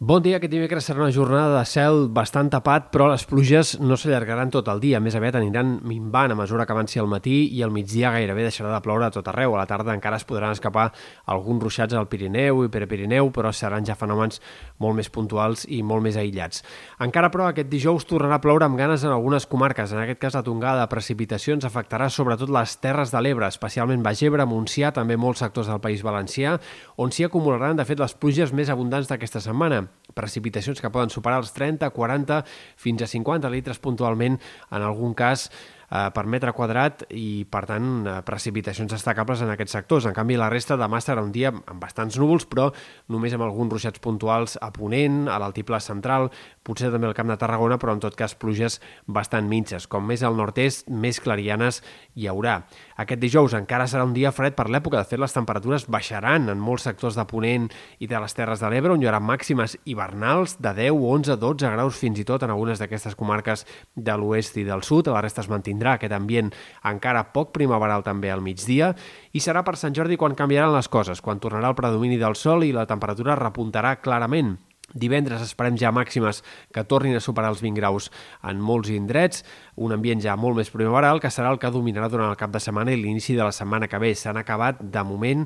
Bon dia, aquest dimecres serà una jornada de cel bastant tapat, però les pluges no s'allargaran tot el dia. Més aviat aniran minvant a mesura que avanci el matí i al migdia gairebé deixarà de ploure a tot arreu. A la tarda encara es podran escapar alguns ruixats al Pirineu i Prepirineu, però seran ja fenòmens molt més puntuals i molt més aïllats. Encara, però, aquest dijous tornarà a ploure amb ganes en algunes comarques. En aquest cas, la tongada de precipitacions afectarà sobretot les Terres de l'Ebre, especialment Baix Ebre, Montsià, també molts sectors del País Valencià, on s'hi acumularan, de fet, les pluges més abundants d'aquesta setmana precipitacions que poden superar els 30, 40, fins a 50 litres puntualment, en algun cas eh, per metre quadrat i, per tant, eh, precipitacions destacables en aquests sectors. En canvi, la resta demà serà un dia amb bastants núvols, però només amb alguns ruixats puntuals a Ponent, a l'altiplà central, potser també al Camp de Tarragona, però en tot cas pluges bastant minxes. Com més al nord-est, més clarianes hi haurà. Aquest dijous encara serà un dia fred per l'època. De fet, les temperatures baixaran en molts sectors de Ponent i de les Terres de l'Ebre, on hi haurà màximes hivernals de 10, 11, 12 graus fins i tot en algunes d'aquestes comarques de l'oest i del sud. A la resta es mantindrà tindrà aquest ambient encara poc primaveral també al migdia i serà per Sant Jordi quan canviaran les coses, quan tornarà el predomini del sol i la temperatura repuntarà clarament. Divendres esperem ja màximes que tornin a superar els 20 graus en molts indrets, un ambient ja molt més primaveral que serà el que dominarà durant el cap de setmana i l'inici de la setmana que ve. S'han acabat, de moment,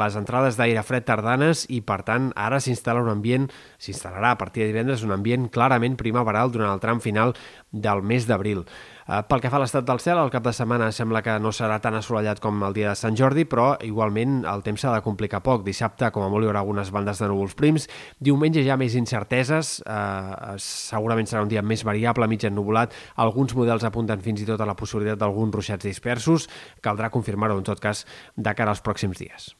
les entrades d'aire fred tardanes i, per tant, ara s'instal·la un ambient, s'instal·larà a partir de divendres un ambient clarament primaveral durant el tram final del mes d'abril. Eh, pel que fa a l'estat del cel, el cap de setmana sembla que no serà tan assolellat com el dia de Sant Jordi, però igualment el temps s'ha de complicar poc. Dissabte, com a molt, hi haurà algunes bandes de núvols prims. Diumenge ja més incerteses, eh, segurament serà un dia més variable, mig ennubulat. Alguns models apunten fins i tot a la possibilitat d'alguns ruixats dispersos. Caldrà confirmar-ho, en tot cas, de cara als pròxims dies.